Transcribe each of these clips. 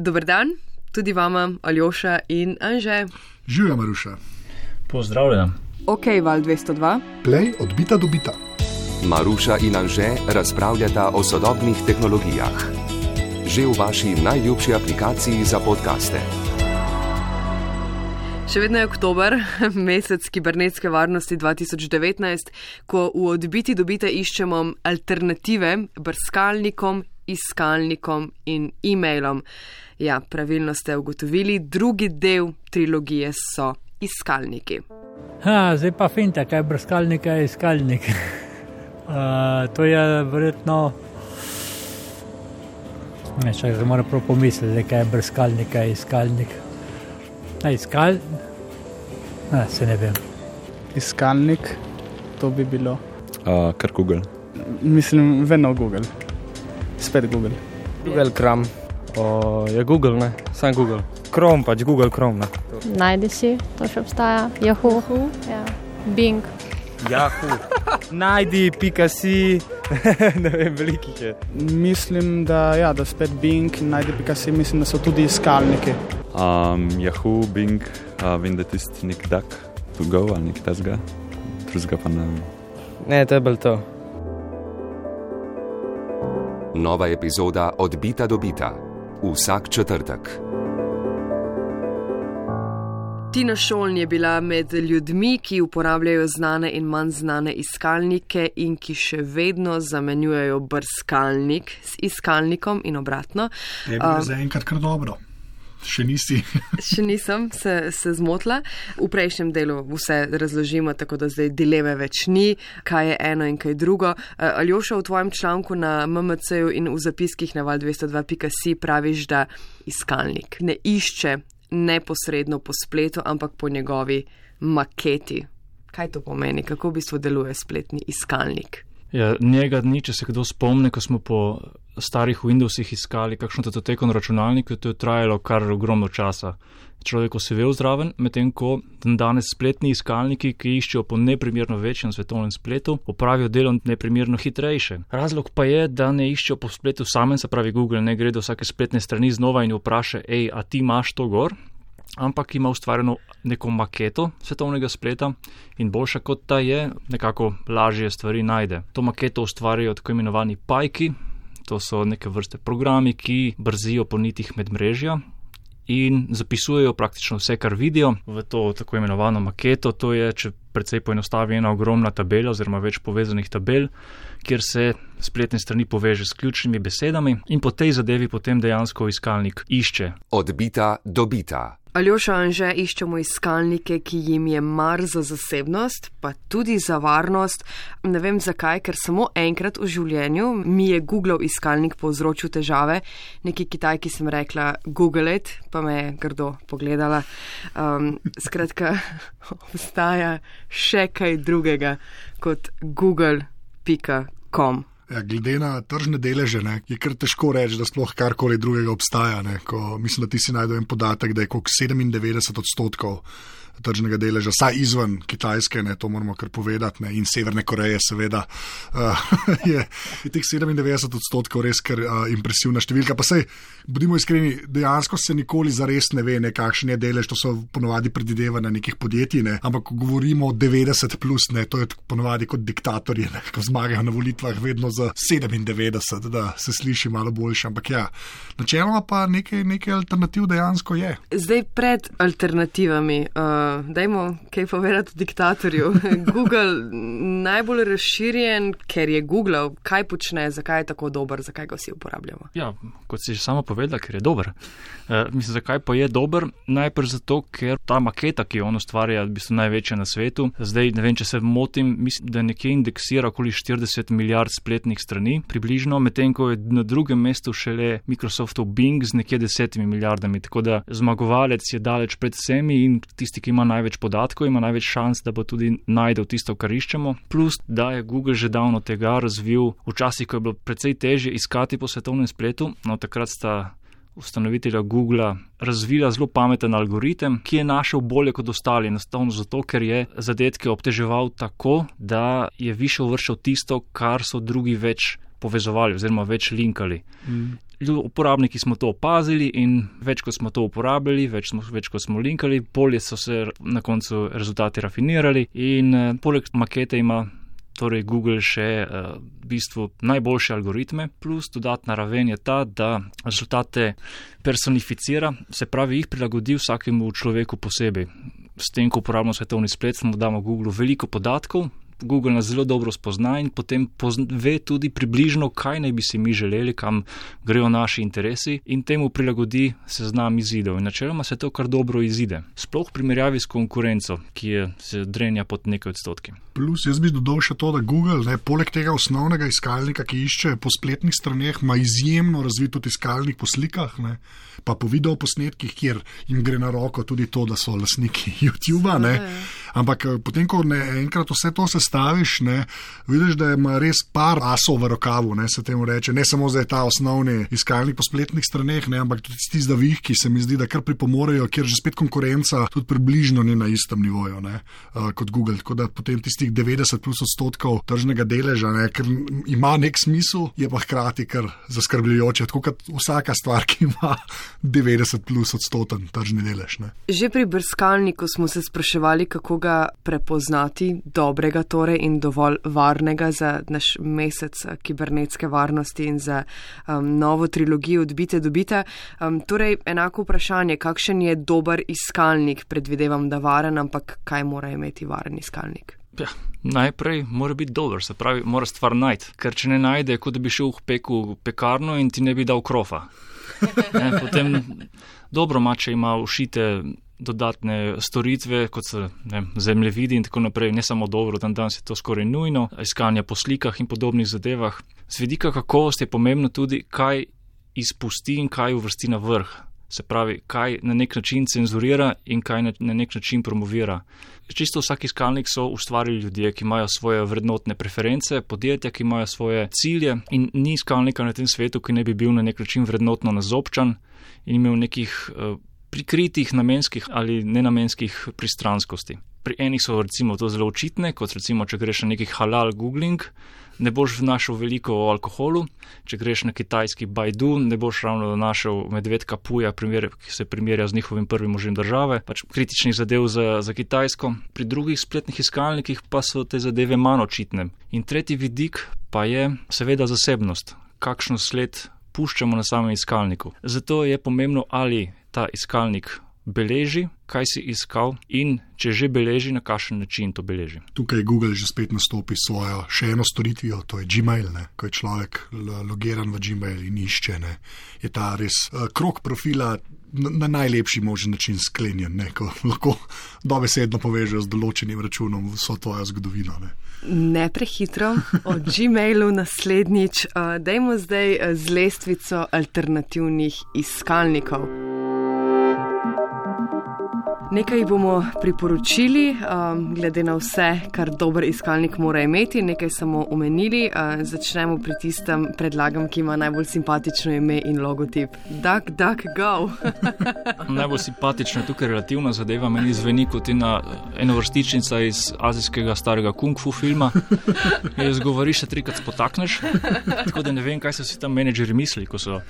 Dober dan, tudi vama, Aljoša in Anže. Živijo, Maruša. Pozdravljen. Ok, val 202. Play odbita do bita. Maruša in Anže razpravljata o sodobnih tehnologijah. Že v vaši najljubši aplikaciji za podkaste. Še vedno je oktober, mesec kibernetske varnosti 2019, ko v odbiti dobite iščemo alternative brskalnikom, iskalnikom in e-mailom. Ja, pravilno ste ugotovili, drugi del trilogije so iskalniki. Ha, zdaj pa finta, kaj je brskalnik, kaj je iskalnik. Uh, to je verjetno. Ne, čakaj, zdaj moram prav pomisliti, kaj je brskalnik, kaj je iskalnik. A, iskal... A, se ne vem. Iskalnik, to bi bilo. Uh, kar Google. Mislim, vedno Google. Spet Google. Google Chrome. O, je Google, ne, sam Google. Chrome, pač Google Chrome. Ne. Najdi si, to še obstaja. Yahoo, ja. Bing. Yahoo. Najdi, pika si, ne vem, velikih je. Mislim, da, ja, da spet Bing in najdi.si, mislim, da so tudi iskalniki. Um, Yahoo, Bing, uh, vem, da tisti nek duck, to go ali nek tasga, drugega pa ne vem. Ne, to je bilo to. Nova epizoda odbita do bita. Vsak četrtek. Tina Šoln je bila med ljudmi, ki uporabljajo znane in manj znane iskalnike in ki še vedno zamenjujejo brskalnik s iskalnikom in obratno. Je bilo uh, zaenkrat kar dobro. Še nisi. še nisem se, se zmotila. V prejšnjem delu vse razložimo, tako da zdaj dileme več ni, kaj je eno in kaj drugo. Aljoša, v tvojem članku na MMC-ju in v zapiskih na val202.si praviš, da iskalnik ne išče neposredno po spletu, ampak po njegovi maketi. Kaj to pomeni, kako v bistvu deluje spletni iskalnik? Ja, njega ni, če se kdo spomni, ko smo po starih Windowsih iskali kakšno datoteko na računalniku, to je trajalo kar ogromno časa. Človek osevel zraven, medtem ko danes spletni iskalniki, ki iščejo po neprimerno večjem svetovnem spletu, opravijo delo neprimerno hitrejše. Razlog pa je, da ne iščejo po spletu samem, se pravi Google, ne gre do vsake spletne strani znova in vpraša, hej, a ti imaš to gor? Ampak ima ustvarjeno neko maketo svetovnega spleta in boljša kot ta je, nekako lažje stvari najde. To maketo ustvarjajo tako imenovani pajki, to so neke vrste programi, ki brzijo po nitih medmrežja in zapisujejo praktično vse, kar vidijo v to tako imenovano maketo. To je, če precej poenostavi, ena ogromna tabela oziroma več povezanih tabel, kjer se spletne strani poveže s ključnimi besedami in po tej zadevi potem dejansko iskalnik išče. Odbita do bita. Aljoša in že iščemo iskalnike, ki jim je mar za zasebnost, pa tudi za varnost. Ne vem zakaj, ker samo enkrat v življenju mi je Google iskalnik povzročil težave. Neki kitajki sem rekla Google it, pa me je grdo pogledala. Um, skratka, obstaja še kaj drugega kot google.com. Ja, glede na tržne deleže, ne, je kar težko reči, da sploh karkoli drugega obstaja. Ne, ko, mislim, da ti si najdel en podatek, da je kot 97 odstotkov tržnega deleža, saj izven Kitajske, ne, to moramo kar povedati, ne, in Severne Koreje, seveda, uh, je, je teh 97 odstotkov res kar uh, impresivna številka. Pa sej, bodimo iskreni, dejansko se nikoli za res ne ve, ne, kakšen je delež, to so ponovadi predvidevanja nekih podjetij, ne, ampak ko govorimo o 90 plus, ne, to je ponovadi kot diktatorji, ne, ko zmagajo na volitvah vedno za 97, da se sliši malo boljše, ampak ja, načeloma pa nekaj, nekaj alternativ dejansko je. Zdaj pred alternativami. Uh, dajmo kaj povedati diktatorju. Google najbolj razširjen, ker je Google, kaj počne, zakaj je tako dober, zakaj ga vsi uporabljamo. Ja, kot si že sama povedala, ker je dober. E, mislim, zakaj pa je dober? Najprej zato, ker ta maketa, ki jo on ustvarja, je v bistvu največja na svetu. Zdaj ne vem, če se motim, mislim, da nekje indeksira okoli 40 milijard spletnih strani, približno, medtem ko je na drugem mestu šele Microsoftov Bing z nekje desetimi milijardami. Tako da zmagovalec je daleč pred vsemi in tisti, ki ima največ podatkov, ima največ šans, da bo tudi najdel tisto, kar iščemo. Plus, da je Google že davno tega razvil, včasih, ko je bilo precej težje iskati po svetovnem spletu, no takrat sta. Ustanovitelja Google razvila zelo pameten algoritem, ki je našel bolje kot ostali. Enostavno zato, ker je zadetke obteževal tako, da je više uvrščal tisto, kar so drugi več povezovali oziroma več linkali. Mm. Uporabniki smo to opazili in več kot smo to uporabljali, več, smo, več kot smo linkali, bolje so se na koncu rezultati rafinirali in eh, poleg makete ima torej Google še uh, v bistvu najboljše algoritme, plus dodatna raven je ta, da rezultate personificira, se pravi, jih prilagodi vsakemu človeku posebej. S tem, ko uporabljamo svetovni splet, mu damo Google veliko podatkov, Google nas zelo dobro spozna in potem ve tudi približno, kaj naj bi si mi želeli, kam grejo naši interesi in temu prilagodi seznam izidov. In načeloma se to kar dobro izide. Sploh v primerjavi s konkurenco, ki je se drenja pod nekaj odstotki. Plus, jaz bi dodal še to, da Google, ne, poleg tega osnovnega iskalnika, ki išče po spletnih straneh, ima izjemno razvit tudi iskalnik po slikah, ne, pa po videoposnetkih, kjer jim gre na roko tudi to, da so lasniki YouTube-a. Ampak eh, potem, ko ne, enkrat vse to se staviš, ne, vidiš, da ima res par asov v rokavu, ne se temu reče. Ne samo za ta osnovni iskalnik po spletnih straneh, ne, ampak tudi ti zdavih, ki se mi zdi, da kar pripomorejo, ker že spet konkurenca tudi približno ni na istem nivoju ne, uh, kot Google. Tako da potem tistih 90 plus odstotkov tržnega deleža, ne, ker ima nek smisel, je pa hkrati kar zaskrbljujoče. Tako kot vsaka stvar, ki ima 90 plus odstoten tržni delež. Ne. Že pri brskalniku smo se spraševali, kako ga prepoznati dobrega. To torej in dovolj varnega za naš mesec eh, kibernetske varnosti in za um, novo trilogijo odbite dobite. Um, torej, enako vprašanje, kakšen je dober iskalnik, predvidevam, da varen, ampak kaj mora imeti varen iskalnik? Ja, najprej mora biti dober, se pravi, mora stvar najti, ker če ne najde, kot da bi šel v peku v pekarno in ti ne bi dal krofa. Ne, potem dobro mače ima ušite dodatne storitve, kot so zemljevidi in tako naprej, ne samo dobro, dan danes je to skoraj nujno, iskanje po slikah in podobnih zadevah. Z vidika kakovosti je pomembno tudi, kaj izpusti in kaj uvrsti na vrh. Se pravi, kaj na nek način cenzurira in kaj na, na nek način promovira. Čisto vsak iskalnik so ustvarili ljudje, ki imajo svoje vrednotne preference, podjetja, ki imajo svoje cilje in ni iskalnika na tem svetu, ki ne bi bil na nek način vrednotno nazobčan in imel nekih uh, prikritih namenskih ali nenamenskih pristranskosti. Pri enih so recimo to zelo očitne, kot recimo, če greš na neki halal googling, ne boš našel veliko o alkoholu, če greš na kitajski Baidu, ne boš ravno našel medvedka puja, primer, ki se primerja z njihovim prvim možem države, pač kritičnih zadev za, za Kitajsko. Pri drugih spletnih iskalnikih pa so te zadeve manj očitne. In tretji vidik pa je seveda zasebnost, kakšno sled puščamo na samem iskalniku. Zato je pomembno, ali ta iskalnik beleži, kaj si iskal in če že beleži, na kakšen način to beleži. Tukaj Google že spet nastopi svojo še eno storitvijo, to je Gmail. Ne? Ko je človek logiran v Gmail in išče, ne? je ta res uh, krok profila. Na najlepši možen način sklenjen, ne, ko lahko dobesedno povežejo z določenim računom vso tvojo zgodovino. Ne, ne prehitro, o Gmailu naslednjič, uh, dajmo zdaj z lestvico alternativnih iskalnikov. Nekaj bomo priporočili, um, glede na vse, kar dober iskalnik mora imeti, nekaj samo omenili. Uh, začnemo pri tistem predlagam, ki ima najbolj simpatično ime in logotip. Duck, duck, go. najbolj simpatično je tukaj relativna zadeva, meni zveni kot ena vrstičnica iz azijskega starega kung fu filma. Je zgovoriš, se trikrat spotakneš. Tako da ne vem, kaj so si tam menedžeri mislili, ko so,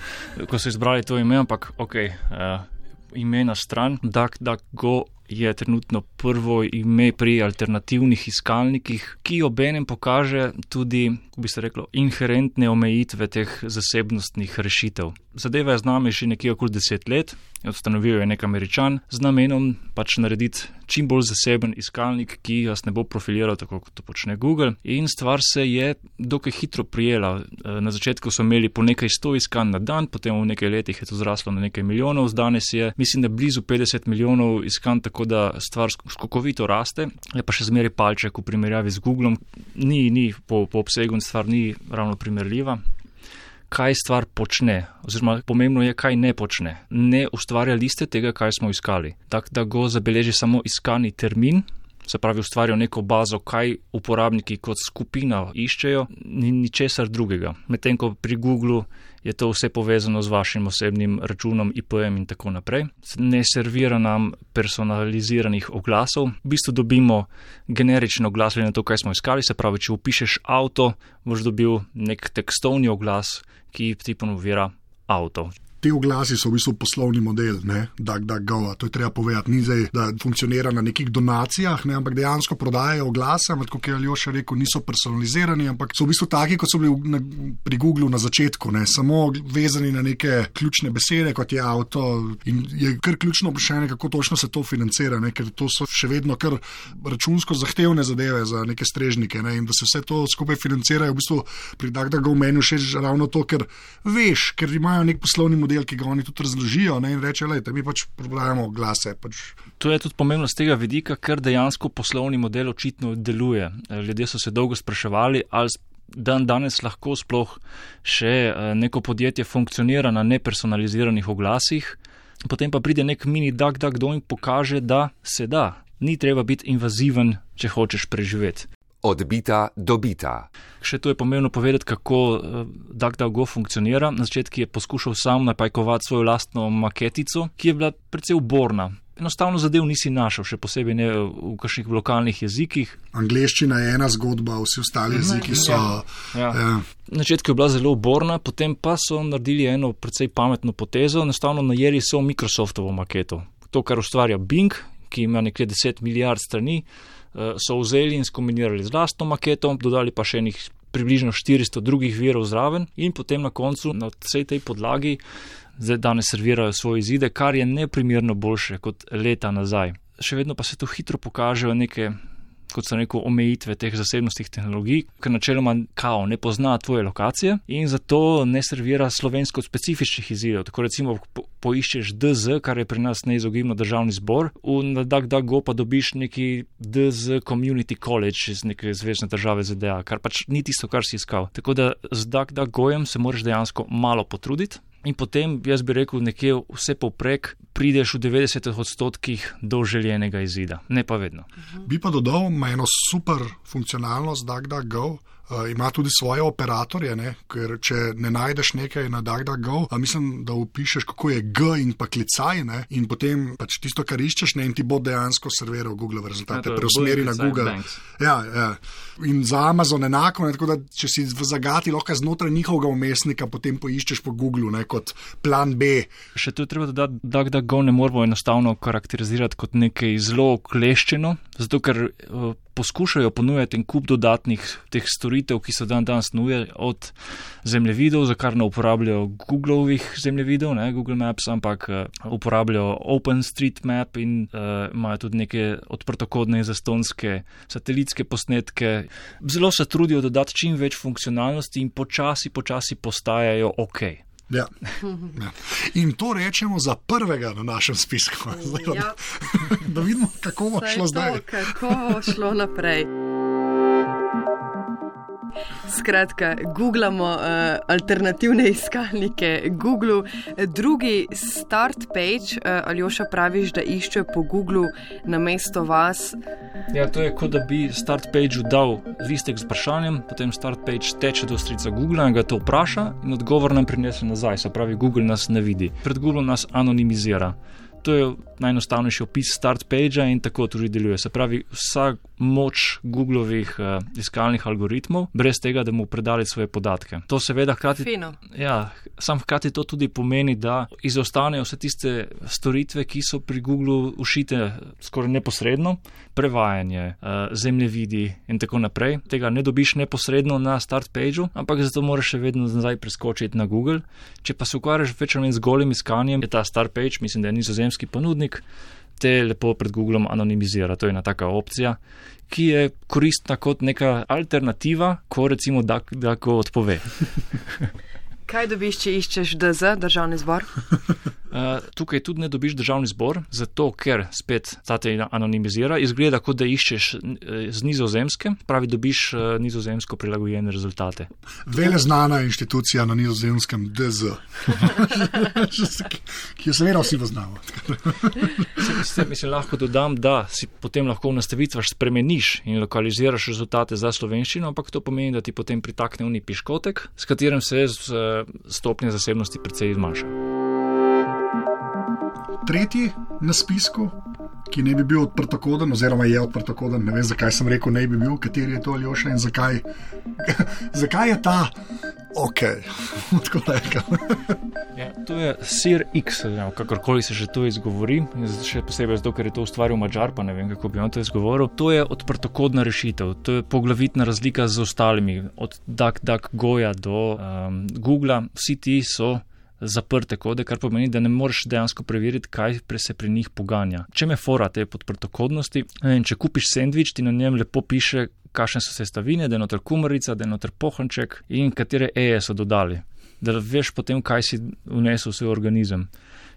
ko so izbrali to ime, ampak ok. Uh, ime na stran, DuckDuckGo je trenutno prvo ime pri alternativnih iskalnikih, ki obenem pokaže tudi, kako bi se reklo, inherentne omejitve teh zasebnostnih rešitev. Zadeva je z nami že nekje okoli deset let, ustanovil je nek američan z namenom pač narediti čim bolj zaseben iskalnik, ki vas ne bo profiliral tako, kot to počne Google. In stvar se je dokaj hitro prijela. E, na začetku so imeli po nekaj sto iskanj na dan, potem v nekaj letih je to zraslo na nekaj milijonov, danes je, mislim, da blizu 50 milijonov iskanj, tako da stvar skokovito raste. Je pa še zmeraj palček v primerjavi z Googlom, ni, ni po, po obsegu in stvar ni ravno primerljiva kaj stvar počne, oziroma pomembno je, kaj ne počne. Ne ustvarja liste tega, kaj smo iskali. Tako da go zabeleži samo iskani termin, se pravi ustvarijo neko bazo, kaj uporabniki kot skupina iščejo, ni ničesar drugega. Medtem ko pri Googlu je to vse povezano z vašim osebnim računom, IPM in tako naprej. Ne servira nam personaliziranih oglasov, v bistvu dobimo generičen oglas glede na to, kaj smo iskali, se pravi, če upišeš avto, boš dobil nek tekstovni oglas, ki ti ponovira avto. Ti oglasi so v bistvu poslovni model, ne, DuckDuckGo, to je treba povedati. Ni zdaj, da funkcionira na nekih donacijah, ne, ampak dejansko prodajajo oglase, ampak kot je Aljoša rekel, niso personalizirani, ampak so v bistvu taki, kot so bili na, pri Googlu na začetku, ne, samo vezani na neke ključne besede, kot je avto. In je kar ključno vprašanje, kako točno se to financira, ne, ker to so še vedno kar računsko zahtevne zadeve za neke strežnike. Ne, in da se vse to skupaj financirajo, v bistvu pri DuckDuckGo meni všeč ravno to, ker veš, ker imajo nek poslovni model model, ki ga oni tudi razložijo ne, in reče, da mi pač probujemo glase. Pač. To je tudi pomembno z tega vidika, ker dejansko poslovni model očitno deluje. Ljudje so se dolgo spraševali, ali dan danes lahko sploh še neko podjetje funkcionira na nepersonaliziranih oglasih, potem pa pride nek mini duck, duck, do in pokaže, da se da. Ni treba biti invaziven, če hočeš preživeti. Odbita, dobita. Še tu je pomembno povedati, kako DuckDuckGo funkcionira. Na začetku je poskušal sam napajkovati svojo lastno maketico, ki je bila precej uborna. Enostavno zadev nisi našel, še posebej ne v kakšnih lokalnih jezikih. Angliščina je ena zgodba, vsi ostali jeziki so. Ja. Ja. Na začetku je bila zelo uborna, potem pa so naredili eno precej pametno potezo, enostavno najeli so Microsoftovo maketo. To, kar ustvarja Bing, ki ima nekje 10 milijard strani so vzeli in skombinirali z lastno maketo, dodali pa še enih približno 400 drugih virov zraven in potem na koncu na vsej tej podlagi zdaj danes servirajo svoje izide, kar je neprimerno boljše kot leta nazaj. Še vedno pa se tu hitro pokažejo neke kot so rekel, omejitve teh zasebnostnih tehnologij, ker načeloma kao ne pozna tvoje lokacije in zato ne servira slovensko specifičnih izidov. Tako recimo po, poiščeš DZ, kar je pri nas neizogibno državni zbor, v DuckDuckGo pa dobiš neki DZ Community College iz neke zvezdne države ZDA, kar pač ni tisto, kar si iskal. Tako da z DuckDuckGojem se moraš dejansko malo potruditi. In potem, jaz bi rekel, nekje vse poprek prideš v 90 odstotkih do željenega izida, ne pa vedno. Bi pa dodal, ima eno super funkcionalnost DuckDuckGo. Uh, ima tudi svoje operatorje, ne? ker če ne najdeš nekaj na DuckDuckGo, mislim, da upišeš, kako je G in pa klicaj, ne? in potem pač tisto, kar iščeš, ne? in ti bo dejansko serviral Google rezultate, ja, preusmeri na Google. Ja, ja. In za Amazon enako, ne? tako da če si v zagati, lahko znotraj njihovega umestnika potem poiščeš po Google ne? kot plan B. Še tu je treba dodati, DuckDuckGo ne moramo enostavno karakterizirati kot nekaj zelo kleščeno, zato ker uh, poskušajo ponujati en kup dodatnih teh storitev, ki so dan danes nuje od zemljevidov, za kar ne uporabljajo Googlovih zemljevidov, ne Google Maps, ampak uh, uporabljajo OpenStreetMap in uh, imajo tudi neke odprtokodne in zastonske satelitske posnetke. Zelo se trudijo dodati čim več funkcionalnosti in počasi, počasi postajajo ok. Ja. Ja. In to rečemo za prvega na našem spisku. Zdaj, ja. Da vidimo, kako bo šlo zdaj. To, kako bo šlo naprej. Skratka, googlamo uh, alternativne iskalnike, Google, drugi start page, uh, ali oša praviš, da išče po Google na mesto vas. Ja, to je kot da bi start page dal listek z vprašanjem, potem start page teče do strica Google in ga to vpraša in odgovor nam prinese nazaj, se pravi, Google nas ne vidi. Pred Google nas anonimizira. To je najenostavnejši opis start page in tako tudi deluje. Se pravi, vsa moč Googlovih uh, iskalnih algoritmov, brez tega, da mu predali svoje podatke. To seveda hkrati. Ja, sam hkrati to tudi pomeni, da izostanejo vse tiste storitve, ki so pri Googlu ušite skoraj neposredno, prevajanje, uh, zemljevidi in tako naprej. Tega ne dobiš neposredno na start pageu, ampak zato moraš še vedno nazaj preskočiti na Google. Če pa se ukvarjaš več ali manj z golim iskanjem, je ta start page, mislim, da je nizozemski ponudnik te lepo pred Googlom anonimizira. To je ena taka opcija, ki je koristna kot neka alternativa, ko recimo da, da ko odpove. Kaj dobiš, če iščeš DZ, državni zbor? Uh, tukaj tudi ne dobiš državni zbor, zato ker spet ta te anonimizira. Izgleda, kot da iščeš eh, z nizozemske, pravi, dobiš uh, nizozemsko prilagojene rezultate. Vele znana inštitucija na nizozemskem, DZ, ki jo seveda vsi poznamo. Se, mislim, lahko dodam, da si potem lahko v nastavitvah spremeniš in lokaliziraš rezultate za slovenščino, ampak to pomeni, da ti potem pritakne uni piškotek, s katerim se z, stopnje zasebnosti precej zmanjša tretji na spisku, ki ne bi bil odprtokoden, oziroma je odprtokoden. Ne vem, zakaj sem rekel, ne bi bil, kateri je to ali oša in zakaj, zakaj je ta. Ok, tako rečem. ja, to je Sir X, kakorkoli se že to izgovori, še posebej zato, ker je to ustvaril Mačar, pa ne vem, kako bi on to izgovoril. To je odprtokodna rešitev, to je poglavitna razlika z ostalimi, od DuckDuckGoja do um, Google, vsi ti so zaprte kode, kar pomeni, da ne moreš dejansko preveriti, kaj se pri njih poganja. Če me fora te podprtokodnosti, če kupiš sendvič, ti na njem lepo piše, kakšne so sestavine, da je noter kumarica, da je noter pohonček in katere eje so dodali. Da veš potem, kaj si vnesel v svoj organizem.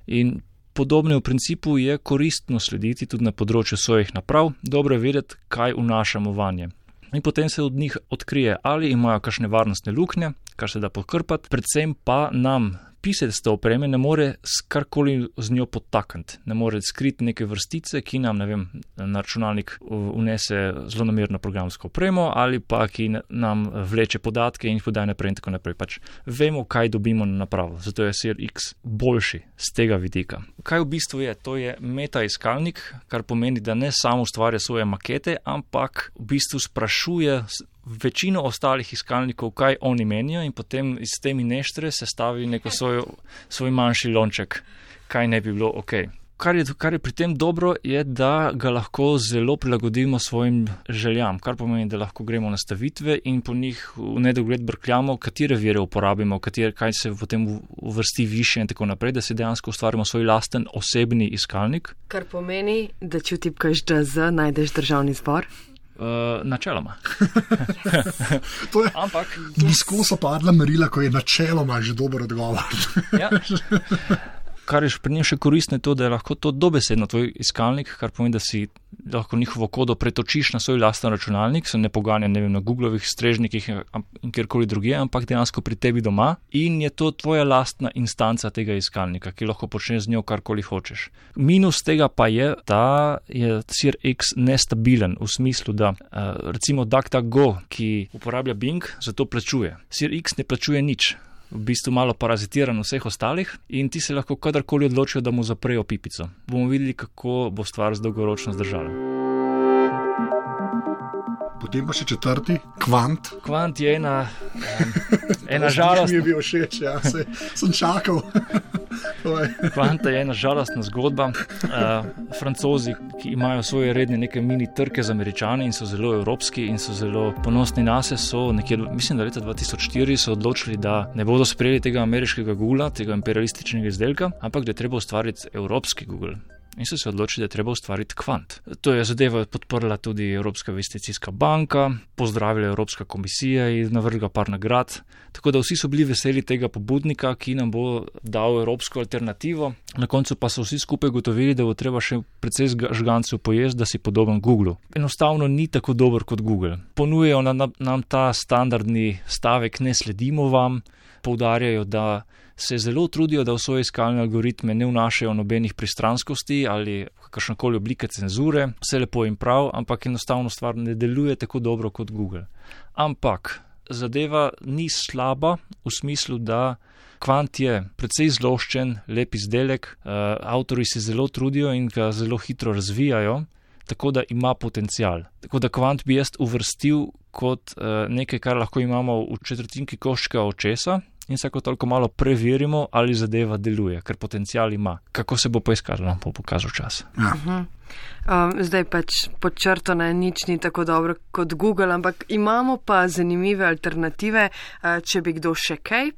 In podobno v principu je koristno slediti tudi na področju svojih naprav, dobro je vedeti, kaj vnašamo vanje. In potem se od njih odkrije, ali imajo kakšne varnostne luknje, kar se da pokrpati, predvsem pa nam pisec te opreme ne more karkoli z njo potakniti, ne more skriti neke vrstice, ki nam vem, na računalnik unese zelo namerno programsko opremo ali pa ki nam vleče podatke in jih podaja naprej in tako naprej. Pač vemo, kaj dobimo na napravo, zato je SRX boljši z tega vidika. Kaj v bistvu je? To je meta iskalnik, kar pomeni, da ne samo ustvarja svoje makete, ampak v bistvu sprašuje večino ostalih iskalnikov, kaj oni menijo, in potem iz temi neštre sestavi neko svoj, svoj manjši lonček, kaj ne bi bilo ok. Kar je, kar je pri tem dobro, je, da ga lahko zelo prilagodimo svojim željam, kar pomeni, da lahko gremo na stavitve in po njih v nedogled brkljamo, katere vire uporabimo, katere, kaj se potem uvrsti više in tako naprej, da si dejansko ustvarimo svoj lasten osebni iskalnik. Kar pomeni, da če vtipkaš DZ, najdeš državni zbor. Uh, načeloma. je, Ampak. Nizko so padla merila, ko je načeloma že dober odgovor. ja. Kar je pri njim še koristno, je to, da je lahko to dobesedno tvoj iskalnik, kar pomeni, da si lahko njihovo kodo pretočiš na svoj lasten računalnik, se ne poganja ne vem, na Googlovih strežnikih in kjerkoli drugje, ampak dejansko pri tebi doma in je to tvoja lastna instanca tega iskalnika, ki lahko počneš z njo karkoli hočeš. Minus tega pa je, da je CRX nestabilen v smislu, da recimo DuckDuckGo, ki uporablja Bing, za to plačuje. CRX ne plačuje nič v bistvu malo parazitiran vseh ostalih in ti se lahko kadarkoli odločijo, da mu zaprejo pipico. Bomo videli, kako bo stvar zdolgoročno zdržala. Potem pa še četrti, kvant. Kvant je ena, ena žalost. Mi je bil všeč, ja, se, sem čakal. kvant je ena žalostna zgodba. Uh, francozi, ki imajo svoje redne neke mini trke z američani in so zelo evropski in so zelo ponosni na se, so nekje, mislim, da leta 2004 so odločili, da ne bodo sprejeli tega ameriškega Google, tega imperialističnega izdelka, ampak da je treba ustvariti evropski Google in so se odločili, da je treba ustvariti kvant. To je zadevo podprla tudi Evropska investicijska banka, pozdravila Evropska komisija in navrgla par nagrad. Tako da vsi so bili veseli tega pobudnika, ki nam bo dal evropsko alternativo. Na koncu pa so vsi skupaj gotovili, da bo treba še precej žgancev pojesti, da si podoben Google. Enostavno ni tako dober kot Google. Ponujejo nam, nam ta standardni stavek, ne sledimo vam, poudarjajo, da se zelo trudijo, da v svoje iskalne algoritme ne vnašajo nobenih pristranskosti ali kakršnekoli oblike cenzure, vse lepo in prav, ampak enostavno stvar ne deluje tako dobro kot Google. Ampak zadeva ni slaba v smislu, da kvant je precej zloščen, lep izdelek, uh, avtori se zelo trudijo in ga zelo hitro razvijajo. Tako da ima potencial. Tako da kvant bi jaz uvrstil kot uh, nekaj, kar lahko imamo v četrtinki koščka očesa, in vsako toliko malo preverimo, ali zadeva deluje, ker potencial ima. Kako se bo pa izkazalo, nam bo pokazal čas. Ja. Uh -huh. um, zdaj pač podčrtano, nič ni tako dobro kot Google, ampak imamo pa zanimive alternative, uh, če bi kdo še kaj.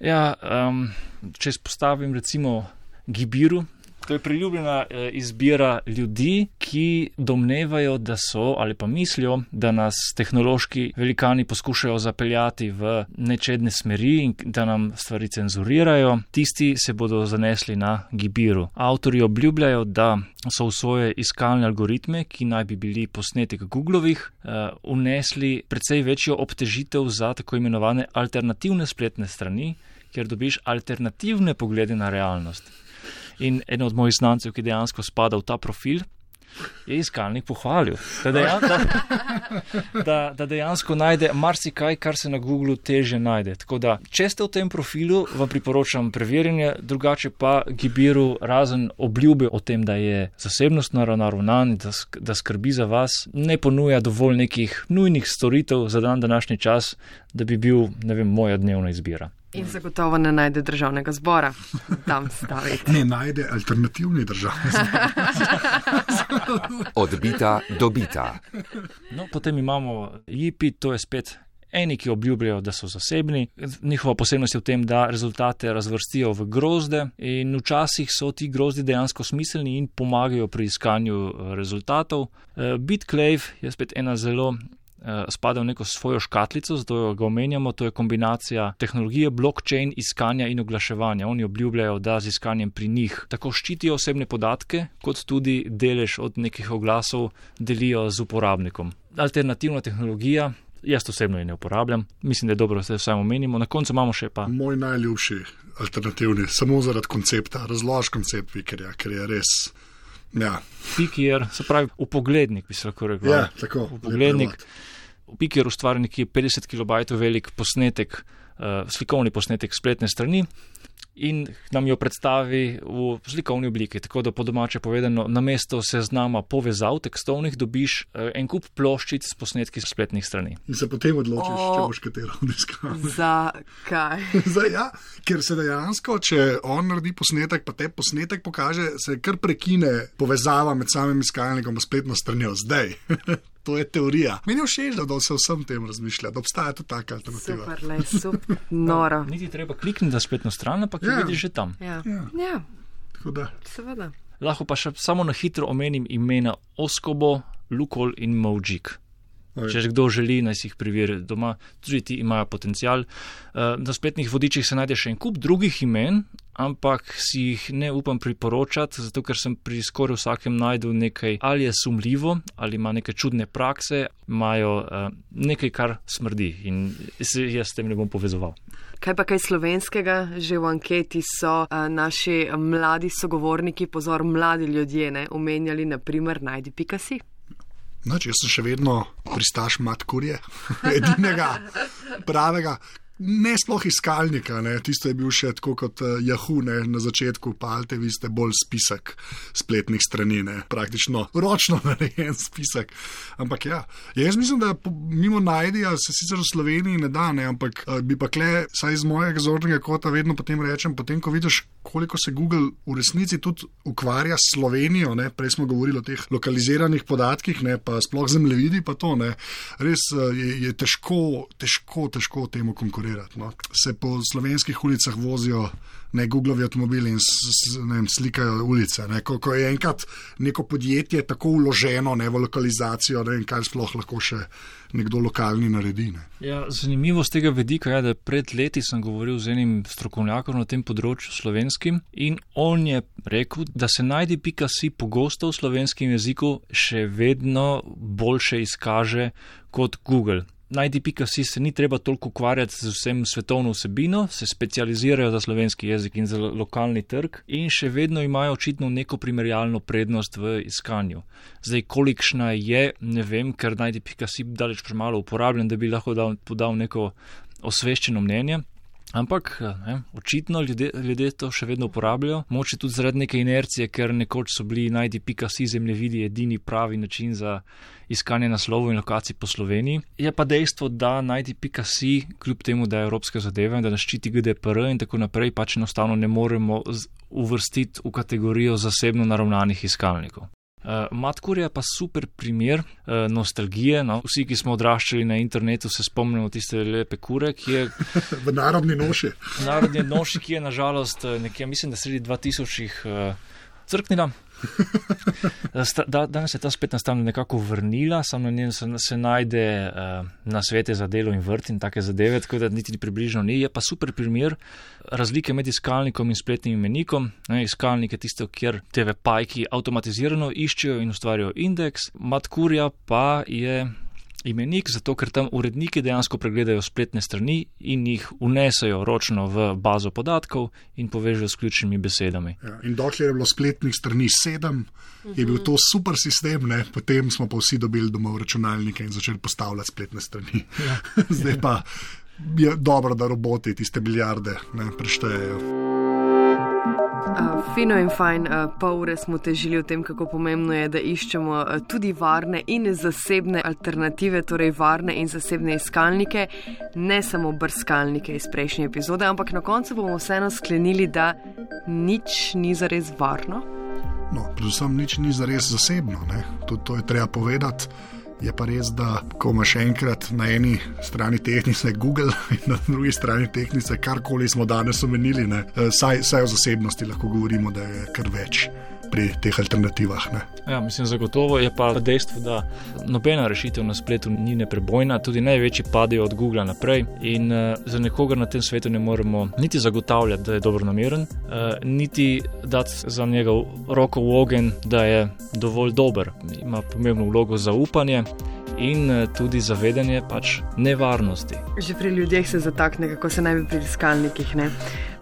Ja, um, če izpostavim recimo Gibiru, To je priljubljena eh, izbira ljudi, ki domnevajo, da so ali pa mislijo, da nas tehnološki velikani poskušajo zapeljati v nečedne smeri in da nam stvari cenzurirajo. Tisti se bodo zanesli na Gibiru. Avtori obljubljajo, da so v svoje iskalne algoritme, ki naj bi bili posnetek Googlovih, unesli uh, precej večjo obtežitev za tako imenovane alternativne spletne strani, kjer dobiš alternativne poglede na realnost. In en od mojih znancev, ki dejansko spada v ta profil, je iskalnik pohvalil, da, dejan, da, da, da dejansko najde marsikaj, kar se na Googlu teže najde. Tako da, če ste v tem profilu, vam priporočam preverjanje, drugače pa Gibiru razen obljube o tem, da je zasebnostno naravnan, da, da skrbi za vas, ne ponuja dovolj nekih nujnih storitev za dan današnji čas, da bi bil, ne vem, moja dnevna izbira. In zagotovo ne najde državnega zbora, tam staviti. Ne najde alternativni državni zbor. Odbita, dobita. No, potem imamo JIPI, to je spet. Eni, ki obljubljajo, da so zasebni, njihova posebnost je v tem, da rezultate razvrstijo v grozde, in včasih so ti grozdi dejansko smiselni in pomagajo pri iskanju rezultatov. BitClave je spet ena zelo spada v neko svojo škatlico, zato ga omenjamo. To je kombinacija tehnologije blockchain, iskanja in oglaševanja. Oni obljubljajo, da z iskanjem pri njih tako ščitijo osebne podatke, kot tudi delež od nekih oglasov delijo z uporabnikom. Alternativna tehnologija. Jaz osebno je ne uporabljam, mislim, da je dobro, da se vsaj omenimo. Na koncu imamo še pa. Moj najljubši alternativni, samo zaradi koncepta, razlož koncept ker je res. Ja. Pikier, se pravi, v poglednik bi se lahko rekel. Ja, tako. V poglednik. V Pikier ustvari nekje 50 kB velik posnetek, uh, slikovni posnetek spletne strani in nam jo predstavi v slikovni obliki. Tako da po domače povedano, na mesto seznama povezav tekstovnih dobiš uh, en kup ploščic s posnetki spletnih strani. In se potem odločiš, o, če boš katero obiskal. Zakaj? Zdaj, ja, ker se dejansko, če on naredi posnetek, pa te posnetek pokaže, se kar prekine povezava med samim iskalnikom in spletno stranjo. Zdaj. To je teorija. Meni je všeč, da se vsem tem razmišlja, da obstaja tudi taka alternativa. Super, le, super, noro. No, niti treba klikniti na spletno stran, ampak ja. vidiš že tam. Ja, ja. ja. Da. seveda. Lahko pa še samo na hitro omenim imena Oskobo, Lukol in Mojik. Če že kdo želi, naj si jih preveri doma, tudi ti imajo potencial. Na spletnih vodičih se najde še en kup drugih imen, ampak si jih ne upam priporočati, zato ker sem pri skoraj vsakem najdel nekaj, ali je sumljivo, ali ima neke čudne prakse, imajo uh, nekaj, kar smrdi in se jaz s tem ne bom povezoval. Kaj pa kaj slovenskega, že v anketi so uh, naši mladi sogovorniki, pozor, mladi ljudje, ne, omenjali, naprimer, najdi pikasi. Noč, jaz sem še vedno pristaš matkurje, edinega pravega ne sploh iskalnika, ne. tisto je bil še tako kot uh, Yahoo ne, na začetku, pa alte vi ste bolj spisek spletnih strani, ne. praktično ročno narejen spisek. Ampak ja, ja jaz mislim, da mimo najdija se sicer v Sloveniji ne da, ne, ampak uh, bi pa kle, saj iz mojega zornega kota vedno potem rečem, potem ko vidiš, koliko se Google v resnici tudi ukvarja s Slovenijo, ne. prej smo govorili o teh lokaliziranih podatkih, ne, pa sploh zemljevidi, pa to ne. Res uh, je, je težko, težko, težko temu konkurirati konkurirati. No. Se po slovenskih ulicah vozijo ne Googlovi avtomobili in ne vem, slikajo ulice. Ne. Ko, ko je enkrat neko podjetje tako uloženo ne, v lokalizacijo, ne vem, kaj sploh lahko še nekdo lokalni naredi. Ne. Ja, zanimivo z tega vedika je, da pred leti sem govoril z enim strokovnjakom na tem področju slovenskim in on je rekel, da se najdi pika si pogosto v slovenskem jeziku še vedno boljše izkaže kot Google. Najdi.si se ni treba toliko ukvarjati z vsem svetovno vsebino, se specializirajo za slovenski jezik in za lokalni trg in še vedno imajo očitno neko primerjalno prednost v iskanju. Zdaj, kolikšna je, ne vem, ker najdi.si daleč premalo uporabljen, da bi lahko dal, podal neko osveščeno mnenje. Ampak ne, očitno ljudje, ljudje to še vedno uporabljajo, moče tudi zaradi neke inercije, ker nekoč so bili najdi.si zemljevidi edini pravi način za iskanje naslovov in lokacij po Sloveniji. Je pa dejstvo, da najdi.si, kljub temu, da je evropska zadeva in da nas ščiti GDPR in tako naprej, pač enostavno ne moremo uvrstiti v kategorijo zasebno naravnanih iskalnikov. Uh, Matkur je pa super primer uh, nostalgije. No? Vsi, ki smo odraščali na internetu, se spomnimo tiste lepe kure, ki je. v narodni noši. v narodni noši, ki je nažalost nekje, mislim, da sredi 2000-ih uh, crknila. Da- Danes je ta spletna stran nekako vrnila, samo na njem se, se najde uh, na svete za delo in vrt in take zadeve, tako da niti približno ni. Je pa super primer razlike med iskalnikom in spletnim imenikom. Ne, iskalnik je tisto, kjer TV pajki avtomatizirano iščejo in ustvarjajo indeks, matkurja pa je imenik, zato ker tam uredniki dejansko pregledajo spletne strani in jih unesejo ročno v bazo podatkov in povežejo s ključnimi besedami. Ja, in dokler je bilo spletnih strani sedem, je bil to super sistem, ne? potem smo pa vsi dobili domov računalnike in začeli postavljati spletne strani. Ja. Zdaj pa je dobro, da roboti tiste milijarde ne, preštejejo. Uh, fino in fajn, uh, pol ure smo težili o tem, kako pomembno je, da iščemo uh, tudi varne in zasebne alternative, torej varne in zasebne iskalnike, ne samo brskalnike iz prejšnje epizode, ampak na koncu bomo vseeno sklenili, da nič ni zares varno. No, predvsem nič ni zares zasebno, ne? tudi to je treba povedati. Je pa res, da ko imaš enkrat na eni strani tehnice Google in na drugi strani tehnice karkoli smo danes omenili, ne, eh, saj, saj o zasebnosti lahko govorimo, da je kar več pri teh alternativah. Ne. Ja, mislim, zagotovo je pa dejstvo, da nobena rešitev na spletu ni neprebojna, tudi največji padejo od Google naprej in uh, za nekoga na tem svetu ne moremo niti zagotavljati, da je dobro nameren, uh, niti dati za njega roko v ogen, da je dovolj dober. Ima pomembno vlogo zaupanje. In uh, tudi zavedanje pač nevarnosti. Že pri ljudeh se zatakne, kako se naj bi pri iskalnikih. Ne?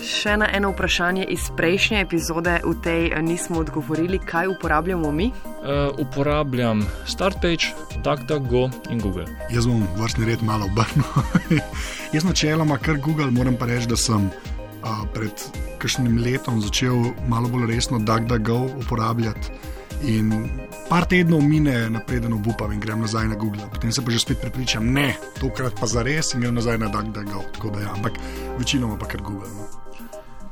Še na eno vprašanje iz prejšnje epizode, v tej eh, nismo odgovorili, kaj uporabljamo mi. Uh, uporabljam StartPage, DuckDuckGo in Google. Jaz bom vrstni red malo obrnil. Jaz načeloma kar Google, moram pa reči, da sem uh, pred kakšnim letom začel malo bolj resno DuckDuckGo uporabljati. In par tednov mine, napreden obupam in grem nazaj na Google. Potem se pa že spet prepričam, ne, tokrat pa za res in grem nazaj na DuckDuckGo. Tako da ja, ampak večinoma pa kar Google. No.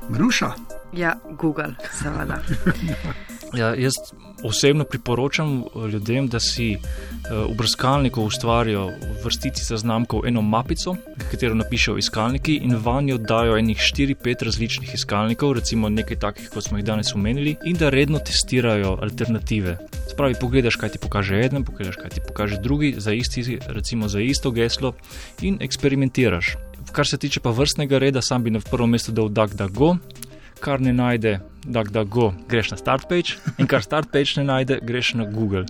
Maruša. Ja, Google, seveda. Ja, jaz osebno priporočam ljudem, da si v brskalniku ustvarijo vrstici zaznamkov eno mapico, katero napišejo iskalniki in vanjo dajo enih 4-5 različnih iskalnikov, recimo nekaj takih, kot smo jih danes omenili, in da redno testirajo alternative. Spravi, pogledaš, kaj ti pokaže eden, pogledaš, kaj ti pokaže drugi, za, isti, recimo, za isto geslo in eksperimentiraš. Kar se tiče pa vrstnega reda, sam bi na prvo mesto dal DuckDuckGo, kar ne najde DuckDuckGo, greš na StartPage, in kar StartPage ne najde, greš na Google.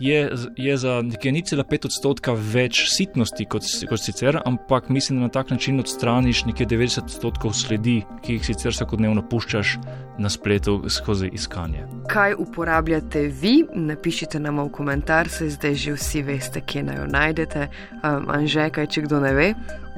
Je, je za nekaj 0,5 odstotka več sitnosti kot, kot sicer, ampak mislim, da na tak način odstraniš nekaj 90 odstotkov sledi, ki jih sicer vsakodnevno puščaš na spletu skozi iskanje. Kaj uporabljate vi? Napišite nam v komentar, se zdaj že vsi veste, kje naj jo najdete. Um, Anže, kaj če kdo ne ve?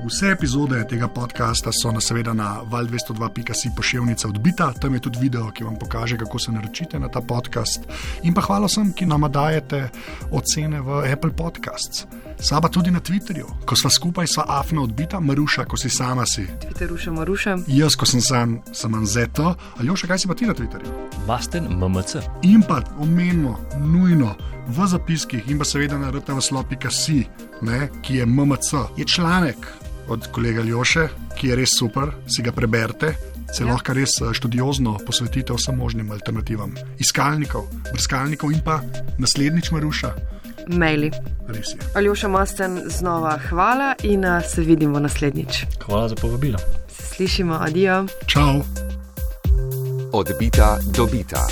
Vse epizode tega podcasta so na seveda na val202.si pošiljka odbita, tam je tudi video, ki vam pokaže, kako se naročite na ta podcast. In pa hvala vsem, ki nam dajete ocene v Apple Podcasts. Saba tudi na Twitterju, ko sva skupaj, sva afna odbita, Maruša, ko si sama si. Twitter ruša, Maruša. Jaz, ko sem sam, sem Anzeto, ali još, kaj si pa ti na Twitterju? Basten MMC. In pa omenimo, nujno v zapiskih in pa seveda na rtavslo.si, ki je MMC, je članek od kolega Ljoše, ki je res super, si ga preberite. Se ja. lahko res študiozno posvetite vsem možnim alternativam, iskalnikov, brskalnikov in pa naslednjič Maruša. Maili. Aljoša Masten, znova hvala in se vidimo naslednjič. Hvala za povabilo. Se slišimo, adijo. Čau. Odbita, dobita.